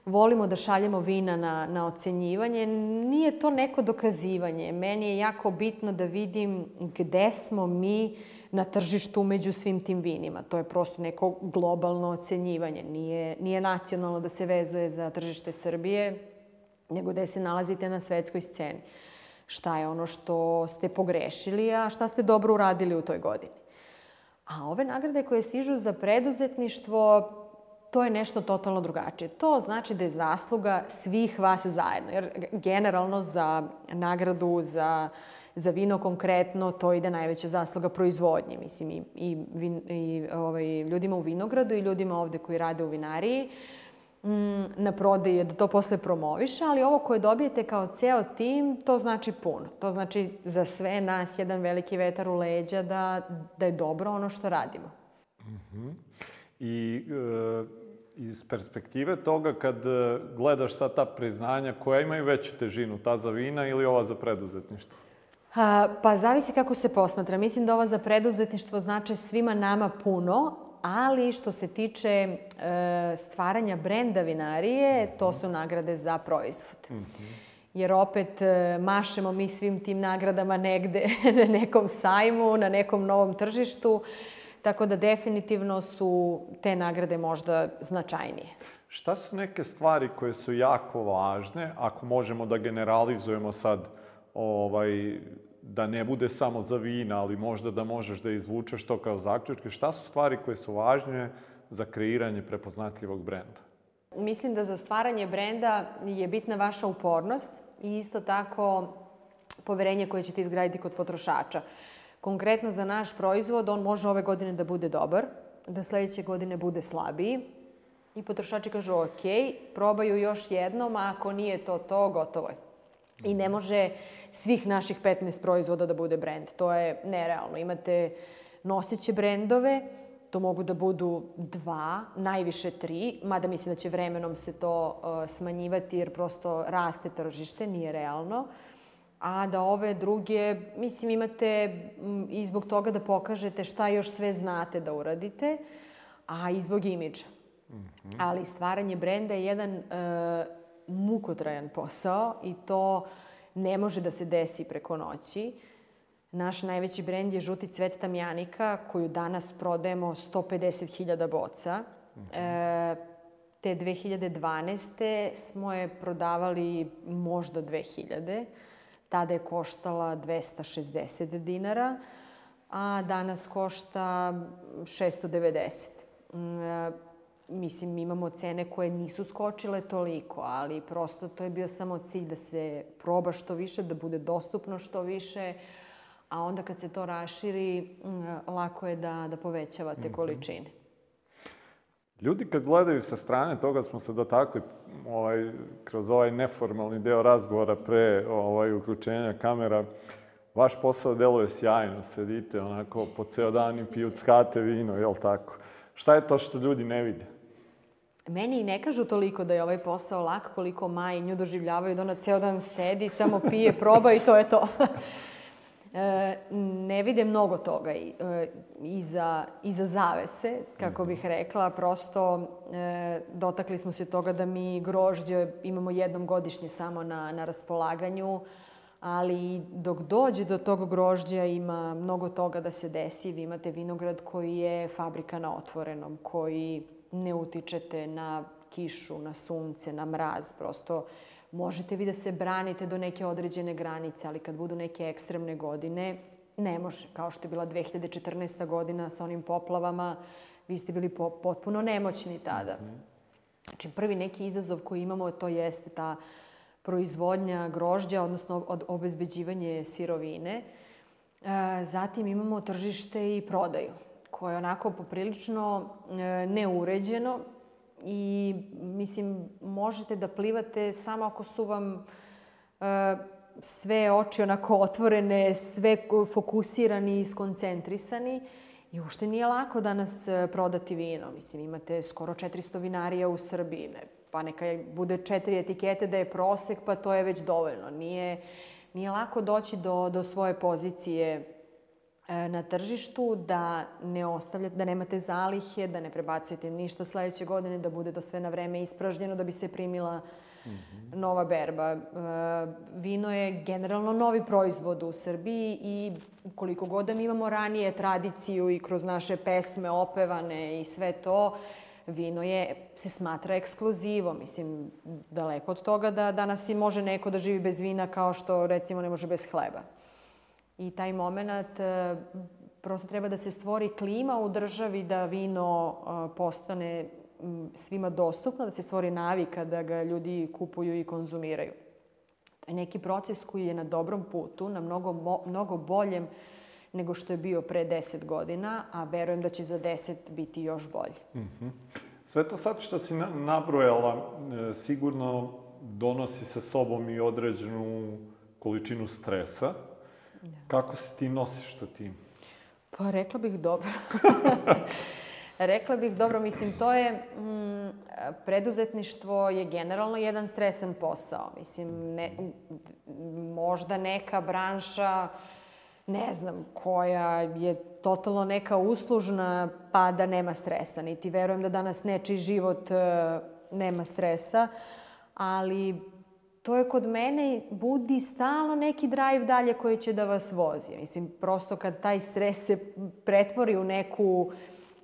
volimo da šaljemo vina na, na ocenjivanje. Nije to neko dokazivanje. Meni je jako bitno da vidim gde smo mi na tržištu među svim tim vinima. To je prosto neko globalno ocenjivanje. Nije, nije nacionalno da se vezuje za tržište Srbije, nego gde se nalazite na svetskoj sceni. Šta je ono što ste pogrešili, a šta ste dobro uradili u toj godini. A ove nagrade koje stižu za preduzetništvo, to je nešto totalno drugačije. To znači da je zasluga svih vas zajedno. Jer generalno za nagradu, za, za vino konkretno, to ide najveća zasluga proizvodnje. Mislim, i, i, vin, i ovaj, ljudima u vinogradu i ljudima ovde koji rade u vinariji mm, na prodaji je da to posle promoviše, ali ovo koje dobijete kao ceo tim, to znači puno. To znači za sve nas jedan veliki vetar u leđa da, da je dobro ono što radimo. I e, iz perspektive toga kad e, gledaš sad ta priznanja, koja imaju veću težinu, ta za vina ili ova za preduzetništvo? Pa zavisi kako se posmatra. Mislim da ova za preduzetništvo znači svima nama puno, ali što se tiče e, stvaranja brenda vinarije, to su nagrade za proizvod. Jer opet e, mašemo mi svim tim nagradama negde na nekom sajmu, na nekom novom tržištu, tako da definitivno su te nagrade možda značajnije. Šta su neke stvari koje su jako važne, ako možemo da generalizujemo sad, ovaj, da ne bude samo za vina, ali možda da možeš da izvučeš to kao zaključke, šta su stvari koje su važne za kreiranje prepoznatljivog brenda? Mislim da za stvaranje brenda je bitna vaša upornost i isto tako poverenje koje ćete izgraditi kod potrošača. Konkretno za naš proizvod, on može ove godine da bude dobar, da sledeće godine bude slabiji. I potrošači kažu, ok, probaju još jednom, a ako nije to to, gotovo je. I ne može svih naših 15 proizvoda da bude brend. To je nerealno. Imate noseće brendove, to mogu da budu dva, najviše tri, mada mislim da će vremenom se to uh, smanjivati jer prosto raste tržište, nije realno. A da ove druge, mislim, imate m, i zbog toga da pokažete šta još sve znate da uradite, a i zbog imidža. Mm -hmm. Ali stvaranje brenda je jedan uh, mukotrajan posao i to ne može da se desi preko noći. Naš najveći brend je žuti cvet tamjanika, koju danas prodajemo 150.000 boca. Mm -hmm. e, te 2012. smo je prodavali možda 2000. Tada je koštala 260 dinara, a danas košta 690. E, mislim, imamo cene koje nisu skočile toliko, ali prosto to je bio samo cilj da se proba što više, da bude dostupno što više, a onda kad se to raširi, mm, lako je da, da povećavate mm -hmm. količine. Ljudi kad gledaju sa strane, toga smo se dotakli ovaj, kroz ovaj neformalni deo razgovora pre ovaj, uključenja kamera, vaš posao deluje sjajno, sedite onako po ceo dan i piju skate vino, jel tako? Šta je to što ljudi ne vide? Meni ne kažu toliko da je ovaj posao lak koliko Maji nju doživljavaju da ona ceo dan sedi, samo pije, proba i to je to. E, ne vide mnogo toga i, e, iza, iza zavese, kako bih rekla. Prosto e, dotakli smo se toga da mi grožđe imamo jednom godišnje samo na, na raspolaganju, ali dok dođe do tog grožđa ima mnogo toga da se desi. Vi imate vinograd koji je fabrika na otvorenom, koji ne utičete na kišu, na sunce, na mraz. Prosto možete vi da se branite do neke određene granice, ali kad budu neke ekstremne godine, ne može. Kao što je bila 2014. godina sa onim poplavama, vi ste bili po, potpuno nemoćni tada. Znači, prvi neki izazov koji imamo, to jeste ta proizvodnja grožđa, odnosno od obezbeđivanje sirovine. E, zatim imamo tržište i prodaju, koje je onako poprilično e, neuređeno i mislim možete da plivate samo ako su vam uh, sve oči onako otvorene, sve fokusirani i skoncentrisani. I uopšte nije lako danas e, prodati vino. Mislim, imate skoro 400 vinarija u Srbiji. Ne, pa neka bude četiri etikete da je prosek, pa to je već dovoljno. Nije, nije lako doći do, do svoje pozicije E, na tržištu, da ne ostavljate, da nemate zalihe, da ne prebacujete ništa sledeće godine, da bude to sve na vreme ispražnjeno, da bi se primila mm -hmm. nova berba. E, vino je generalno novi proizvod u Srbiji i koliko god da mi imamo ranije tradiciju i kroz naše pesme opevane i sve to, vino je, se smatra ekskluzivom. Mislim, daleko od toga da danas i može neko da živi bez vina kao što recimo ne može bez hleba. I taj moment e, prosto treba da se stvori klima u državi da vino e, postane svima dostupno, da se stvori navika da ga ljudi kupuju i konzumiraju. To je neki proces koji je na dobrom putu, na mnogo, mnogo boljem nego što je bio pre 10 godina, a verujem da će za 10 biti još bolje. Mm -hmm. Sve to sad što si nabrojala e, sigurno donosi sa sobom i određenu količinu stresa. Da. Kako se ti nosiš sa tim? Pa rekla bih dobro. rekla bih dobro, mislim, to je, mm, preduzetništvo je generalno jedan stresan posao. Mislim, ne, možda neka branša, ne znam, koja je totalno neka uslužna, pa da nema stresa. Niti verujem da danas nečiji život uh, nema stresa, ali to je kod mene budi stalno neki drive dalje koji će da vas vozi. Mislim, prosto kad taj stres se pretvori u neku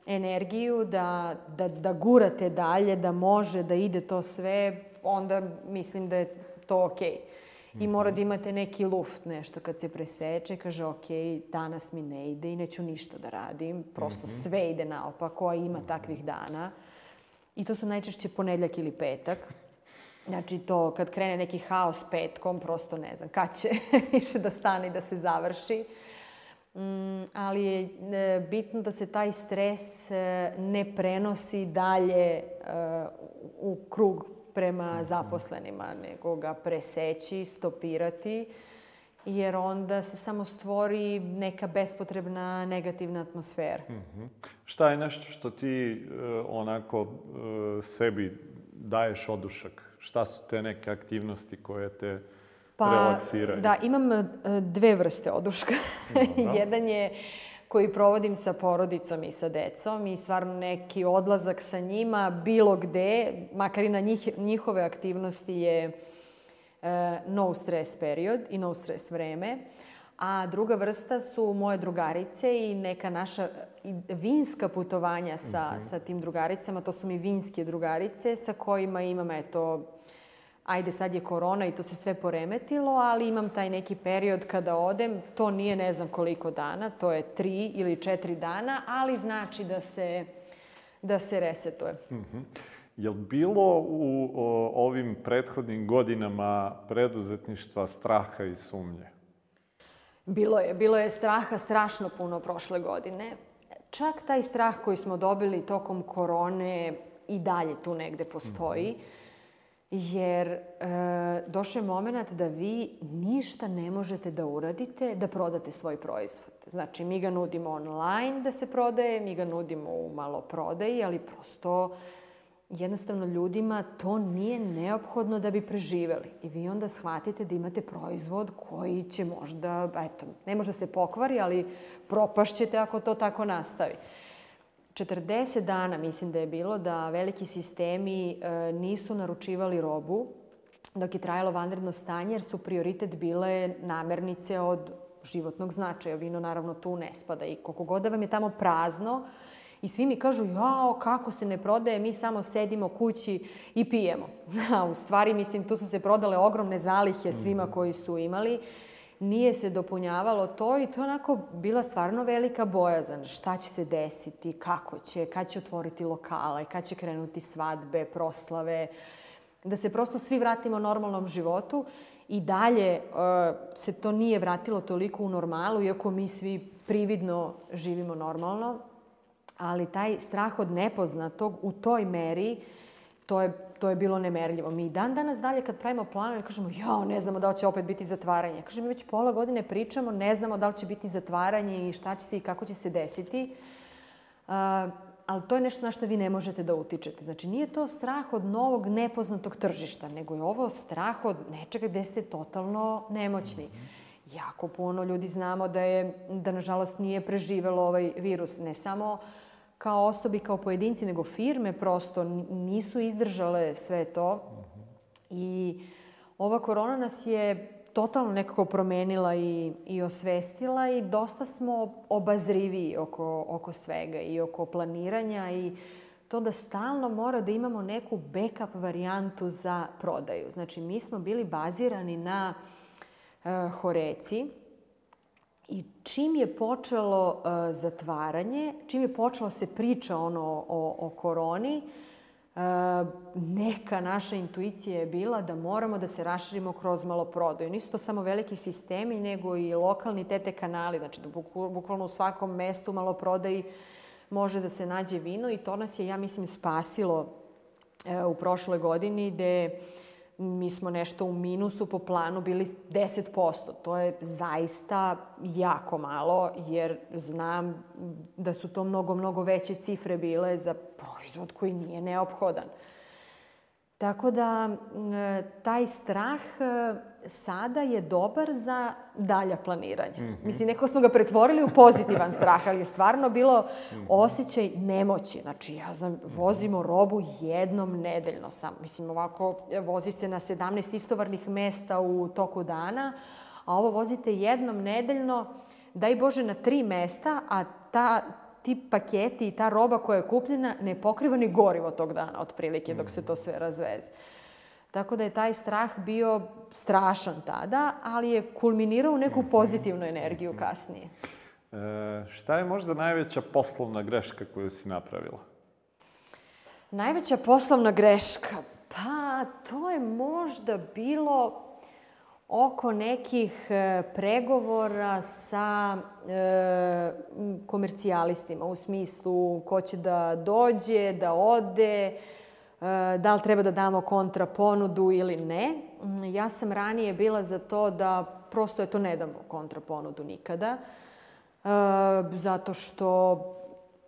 energiju da, da, da gurate dalje, da može, da ide to sve, onda mislim da je to okej. Okay. I mora da imate neki luft, nešto kad se preseče, kaže ok, danas mi ne ide i neću ništa da radim, prosto mhm. sve ide naopako, a ima takvih dana. I to su najčešće ponedljak ili petak. Znači to kad krene neki haos petkom, prosto ne znam kad će više da stane i da se završi. Mm, ali je e, bitno da se taj stres e, ne prenosi dalje e, u krug prema zaposlenima, nego ga preseći, stopirati, jer onda se samo stvori neka bespotrebna negativna atmosfera. Mm -hmm. Šta je nešto što ti onako sebi daješ odušak? Šta su te neke aktivnosti koje te pa, relaksiraju? Da, imam e, dve vrste oduška. Jedan je koji provodim sa porodicom i sa decom i stvarno neki odlazak sa njima bilo gde, makar i na njih, njihove aktivnosti je e, no stress period i no stress vreme. A druga vrsta su moje drugarice i neka naša vinska putovanja sa, mm -hmm. sa tim drugaricama. To su mi vinske drugarice sa kojima imam, eto, ajde sad je korona i to se sve poremetilo, ali imam taj neki period kada odem, to nije ne znam koliko dana, to je tri ili četiri dana, ali znači da se, da se resetuje. Mm -hmm. Je li bilo u o, ovim prethodnim godinama preduzetništva straha i sumnje? Bilo je. Bilo je straha strašno puno prošle godine. Čak taj strah koji smo dobili tokom korone i dalje tu negde postoji. Jer e, došao je moment da vi ništa ne možete da uradite da prodate svoj proizvod. Znači, mi ga nudimo online da se prodaje, mi ga nudimo u malo prodaji, ali prosto jednostavno ljudima to nije neophodno da bi preživeli. I vi onda shvatite da imate proizvod koji će možda, eto, ne može da se pokvari, ali propašćete ako to tako nastavi. 40 dana, mislim da je bilo, da veliki sistemi e, nisu naručivali robu dok je trajalo vanredno stanje, jer su prioritet bile namernice od životnog značaja. Vino naravno tu ne spada i koliko god da vam je tamo prazno, I svi mi kažu, jao, kako se ne prodaje, mi samo sedimo kući i pijemo. A u stvari, mislim, tu su se prodale ogromne zalihe svima mhm. koji su imali. Nije se dopunjavalo to i to je onako bila stvarno velika bojazan. Šta će se desiti, kako će, kad će otvoriti lokale, kad će krenuti svadbe, proslave, da se prosto svi vratimo normalnom životu. I dalje uh, se to nije vratilo toliko u normalu, iako mi svi prividno živimo normalno, ali taj strah od nepoznatog u toj meri, to je to je bilo nemerljivo. Mi dan danas dalje kad pravimo planove kažemo ja, ne znamo da li će opet biti zatvaranje. Kažem, mi već pola godine pričamo, ne znamo da li će biti zatvaranje i šta će se i kako će se desiti. Uh, ali to je nešto na što vi ne možete da utičete. Znači, nije to strah od novog nepoznatog tržišta, nego je ovo strah od nečega gde ste totalno nemoćni. Mm -hmm. Jako puno ljudi znamo da je, da nažalost nije preživelo ovaj virus. Ne samo uh, kao osobi, kao pojedinci, nego firme prosto nisu izdržale sve to. I ova korona nas je totalno nekako promenila i, i osvestila i dosta smo obazriviji oko, oko svega i oko planiranja i to da stalno mora da imamo neku backup varijantu za prodaju. Znači, mi smo bili bazirani na uh, Horeci, I čim je počelo uh, zatvaranje, čim je počelo se priča ono o, o koroni, uh, neka naša intuicija je bila da moramo da se raširimo kroz maloprodaju. Nisu to samo veliki sistemi, nego i lokalni tete kanali. Znači, da bukvalno u svakom mestu maloprodaji može da se nađe vino i to nas je, ja mislim, spasilo uh, u prošloj godini gde mi smo nešto u minusu po planu bili 10%. To je zaista jako malo, jer znam da su to mnogo, mnogo veće cifre bile za proizvod koji nije neophodan. Tako da taj strah e, sada je dobar za dalja planiranja. Mm -hmm. Mislim, neko smo ga pretvorili u pozitivan strah, ali je stvarno bilo mm -hmm. osjećaj nemoći. Znači, ja znam, vozimo robu jednom nedeljno sam. Mislim, ovako, vozi se na 17 istovarnih mesta u toku dana, a ovo vozite jednom nedeljno, daj Bože, na tri mesta, a ta, ti paketi i ta roba koja je kupljena ne pokriva ni gorivo tog dana, otprilike, dok se to sve razveze. Tako da je taj strah bio strašan tada, ali je kulminirao u neku pozitivnu energiju kasnije. E, šta je možda najveća poslovna greška koju si napravila? Najveća poslovna greška? Pa, to je možda bilo oko nekih e, pregovora sa e, komercijalistima u smislu ko će da dođe, da ode, e, da li treba da damo kontra ponudu ili ne. Mm, ja sam ranije bila za to da prosto je to ne damo kontra ponudu nikada. E, zato što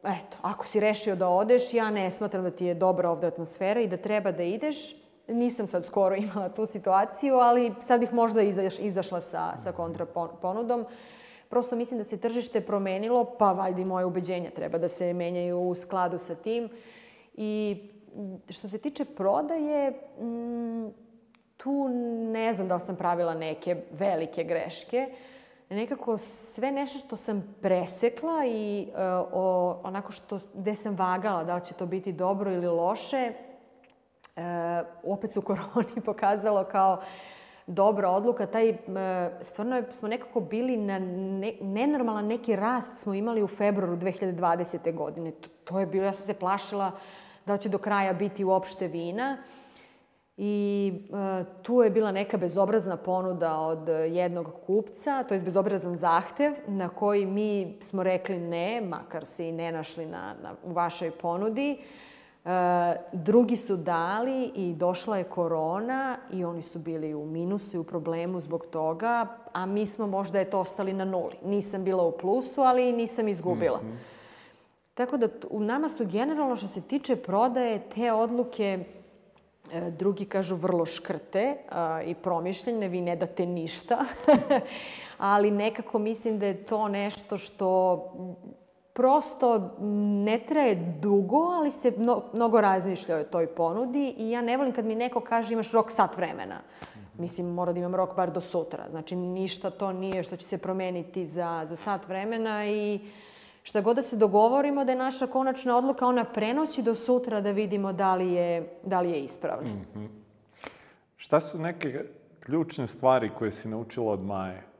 eto, ako si rešio da odeš, ja ne smatram da ti je dobra ovde atmosfera i da treba da ideš. Nisam sad skoro imala tu situaciju, ali sad bih možda izaš, izašla sa, sa kontra ponudom. Prosto mislim da se tržište promenilo, pa valjda i moje ubeđenja treba da se menjaju u skladu sa tim. I što se tiče prodaje, m, tu ne znam da li sam pravila neke velike greške. Nekako sve nešto što sam presekla i uh, o, onako što, gde sam vagala da li će to biti dobro ili loše, opet su koroni pokazalo kao dobra odluka. Taj, uh, stvarno smo nekako bili na ne, nenormalan neki rast smo imali u februaru 2020. godine. To, to je bilo, ja sam se plašila da će do kraja biti uopšte vina. I e, tu je bila neka bezobrazna ponuda od jednog kupca, to je bezobrazan zahtev na koji mi smo rekli ne, makar se i ne našli na, na, u vašoj ponudi. E, drugi su dali i došla je korona i oni su bili u minusu i u problemu zbog toga, a mi smo možda eto ostali na nuli. Nisam bila u plusu, ali nisam izgubila. Mm -hmm. Tako da u nama su generalno što se tiče prodaje te odluke E, drugi kažu vrlo škrte a, i promišljene, vi ne date ništa. Ali nekako mislim da je to nešto što prosto ne traje dugo, ali se mnogo razmišlja o toj ponudi i ja ne volim kad mi neko kaže imaš rok sat vremena. Mislim, mora da imam rok bar do sutra. Znači, ništa to nije što će se promeniti za, za sat vremena i šta god da se dogovorimo da je naša konačna odluka, ona prenoći do sutra da vidimo da li je, da li je ispravna. Mm -hmm. Šta su neke ključne stvari koje si naučila od Maje?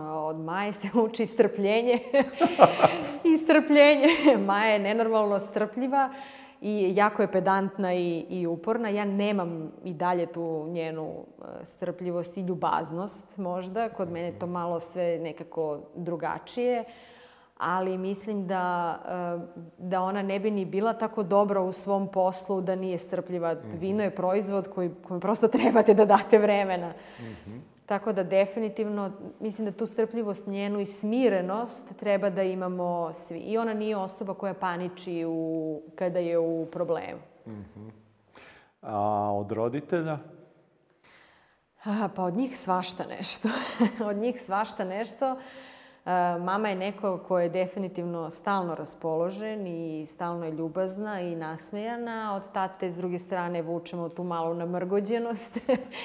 Od Maje se uči strpljenje. I strpljenje. Maja je nenormalno strpljiva i jako je pedantna i, i uporna. Ja nemam i dalje tu njenu e, strpljivost i ljubaznost možda. Kod mene to malo sve nekako drugačije. Ali mislim da, eh, da ona ne bi ni bila tako dobra u svom poslu da nije strpljiva. Mm -hmm. Vino je proizvod koji, koji prosto trebate da date vremena. Mm -hmm. Tako da definitivno mislim da tu strpljivost njenu i smirenost treba da imamo svi. I ona nije osoba koja paniči u, kada je u problemu. Mm -hmm. A od roditelja? A, pa od njih svašta nešto. od njih svašta nešto. Uh, Mama je neko ko je definitivno stalno raspoložen i stalno je ljubazna i nasmejana. Od tate, s druge strane, vučemo tu malu namrgođenost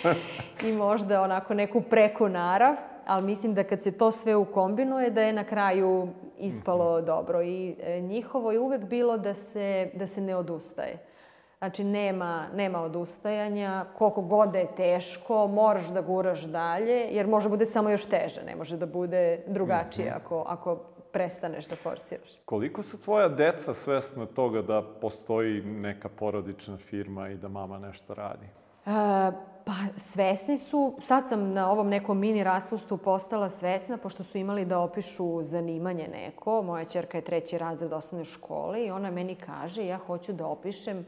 i možda onako neku preku narav. Ali mislim da kad se to sve ukombinuje, da je na kraju ispalo mhm. dobro. I e, njihovo je uvek bilo da se, da se ne odustaje. Znači, nema, nema odustajanja, koliko god da je teško, moraš da guraš dalje, jer može bude samo još teže, ne može da bude drugačije mhm. ako, ako prestaneš da forsiraš. Koliko su tvoja deca svesna toga da postoji neka porodična firma i da mama nešto radi? E, pa svesni su, sad sam na ovom nekom mini raspustu postala svesna, pošto su imali da opišu zanimanje neko. Moja čerka je treći razred osnovne škole i ona meni kaže ja hoću da opišem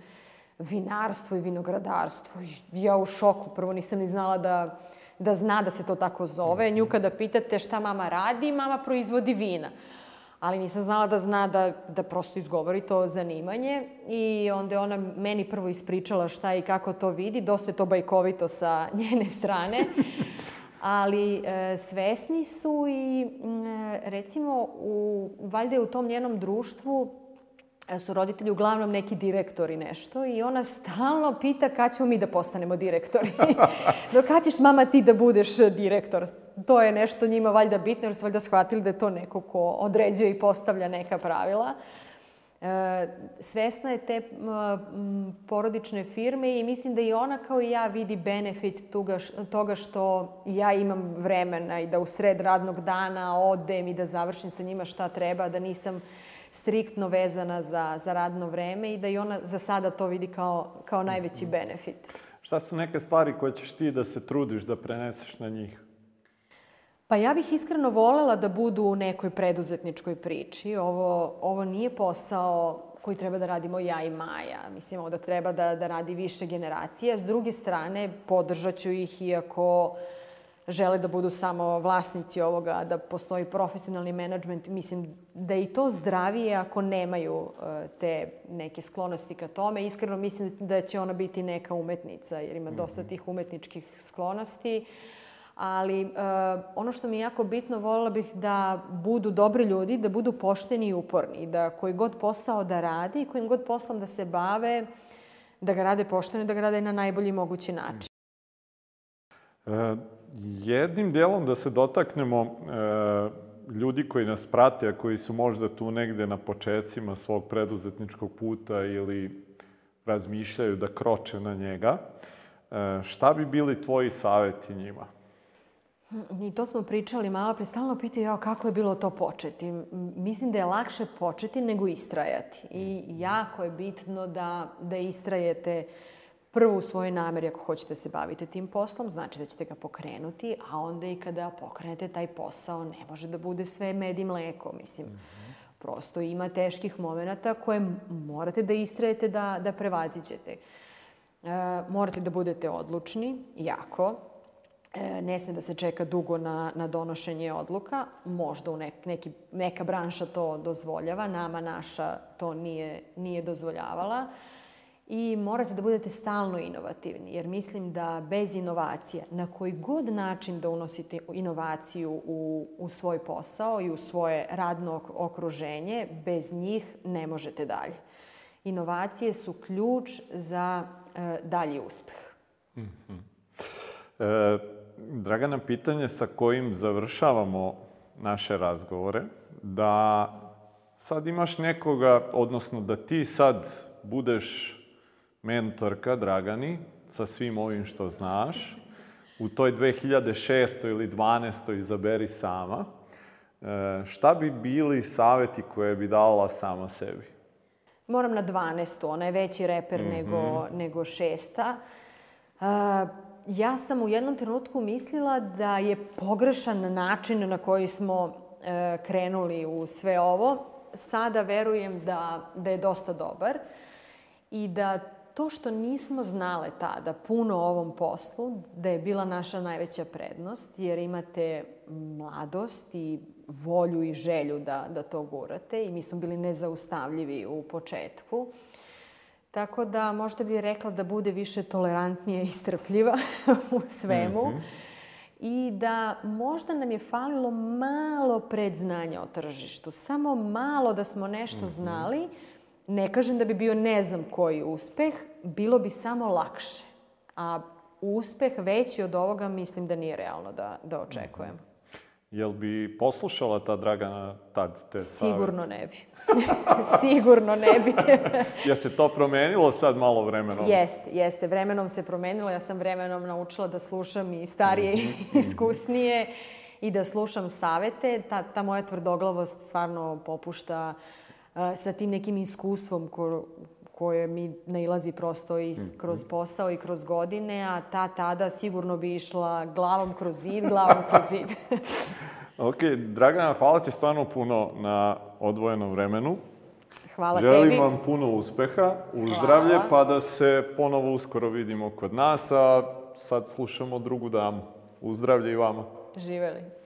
vinarstvo i vinogradarstvo. Ja u šoku, prvo nisam ni znala da, da zna da se to tako zove. Nju kada pitate šta mama radi, mama proizvodi vina. Ali nisam znala da zna da, da prosto izgovori to zanimanje. I onda je ona meni prvo ispričala šta i kako to vidi. Dosta je to bajkovito sa njene strane. Ali e, svesni su i e, recimo u, valjda je u tom njenom društvu su roditelji uglavnom neki direktori nešto i ona stalno pita kad ćemo mi da postanemo direktori. Do kad ćeš mama ti da budeš direktor? To je nešto njima valjda bitno jer su valjda shvatili da je to neko ko određuje i postavlja neka pravila. E, svesna je te m, porodične firme i mislim da i ona kao i ja vidi benefit toga, toga što ja imam vremena i da u sred radnog dana odem i da završim sa njima šta treba, da nisam striktno vezana za, za radno vreme i da i ona za sada to vidi kao, kao najveći benefit. Šta su neke stvari koje ćeš ti da se trudiš da preneseš na njih? Pa ja bih iskreno volela da budu u nekoj preduzetničkoj priči. Ovo, ovo nije posao koji treba da radimo ja i Maja. Mislim, ovo da treba da, da radi više generacija. S druge strane, podržat ću ih iako žele da budu samo vlasnici ovoga, da postoji profesionalni menadžment. Mislim da je i to zdravije ako nemaju e, te neke sklonosti ka tome. Iskreno mislim da će ona biti neka umetnica, jer ima dosta tih umetničkih sklonosti. Ali uh, ono što mi je jako bitno, voljela bih da budu dobri ljudi, da budu pošteni i uporni, da koji god posao da radi, kojim god poslom da se bave, da ga rade pošteno i da ga rade na najbolji mogući način. E, jednim delom da se dotaknemo e, ljudi koji nas prate, a koji su možda tu negde na početcima svog preduzetničkog puta ili razmišljaju da kroče na njega, e, šta bi bili tvoji saveti njima? I to smo pričali malo pre, stalno pitaju ja, kako je bilo to početi. Mislim da je lakše početi nego istrajati. I jako je bitno da, da istrajete prvo u svojoj nameri ako hoćete da se bavite tim poslom, znači da ćete ga pokrenuti, a onda i kada pokrenete taj posao ne može da bude sve med i mleko, mislim. Mm -hmm. Prosto ima teških momenta koje morate da istrajete da, da prevaziđete. E, morate da budete odlučni, jako, E, ne sme da se čeka dugo na, na donošenje odluka. Možda u nek, neki, neka branša to dozvoljava, nama naša to nije, nije dozvoljavala. I morate da budete stalno inovativni, jer mislim da bez inovacija, na koji god način da unosite inovaciju u, u svoj posao i u svoje radno okruženje, bez njih ne možete dalje. Inovacije su ključ za e, dalji uspeh. Mm -hmm. e Dragana, pitanje sa kojim završavamo naše razgovore, da sad imaš nekoga, odnosno da ti sad budeš mentorka Dragani sa svim ovim što znaš, u toj 2006. ili 12. izaberi sama, e, šta bi bili saveti koje bi dala sama sebi? Moram na 12. Ona je veći reper mm -hmm. nego, nego šesta. Uh, ja sam u jednom trenutku mislila da je pogrešan način na koji smo e, krenuli u sve ovo. Sada verujem da, da je dosta dobar i da to što nismo znale tada puno o ovom poslu, da je bila naša najveća prednost, jer imate mladost i volju i želju da, da to gurate i mi smo bili nezaustavljivi u početku. Tako da možda bih rekla da bude više tolerantnija i strpljiva u svemu. Mm -hmm. I da možda nam je falilo malo predznanja o tržištu. Samo malo da smo nešto mm -hmm. znali. Ne kažem da bi bio ne znam koji uspeh, bilo bi samo lakše. A uspeh veći od ovoga mislim da nije realno da, da očekujem. Mm -hmm. Jel bi poslušala ta Dragana tad te savjeti? Sigurno ne bi. Sigurno ne bi. je se to promenilo sad malo vremenom? Jeste, jeste. Vremenom se promenilo. Ja sam vremenom naučila da slušam i starije i mhm. iskusnije i da slušam savete. Ta, ta moja tvrdoglavost stvarno popušta uh, sa tim nekim iskustvom ko, koje mi nailazi prosto i mhm. kroz posao i kroz godine, a ta tada sigurno bi išla glavom kroz zid, glavom kroz zid. ok, Dragana, hvala ti stvarno puno na odvojenom vremenu. Hvala Želim tebi. Želim vam puno uspeha, u zdravlje, pa da se ponovo uskoro vidimo kod nas, a sad slušamo drugu damu. Uzdravlje i vama. Živeli.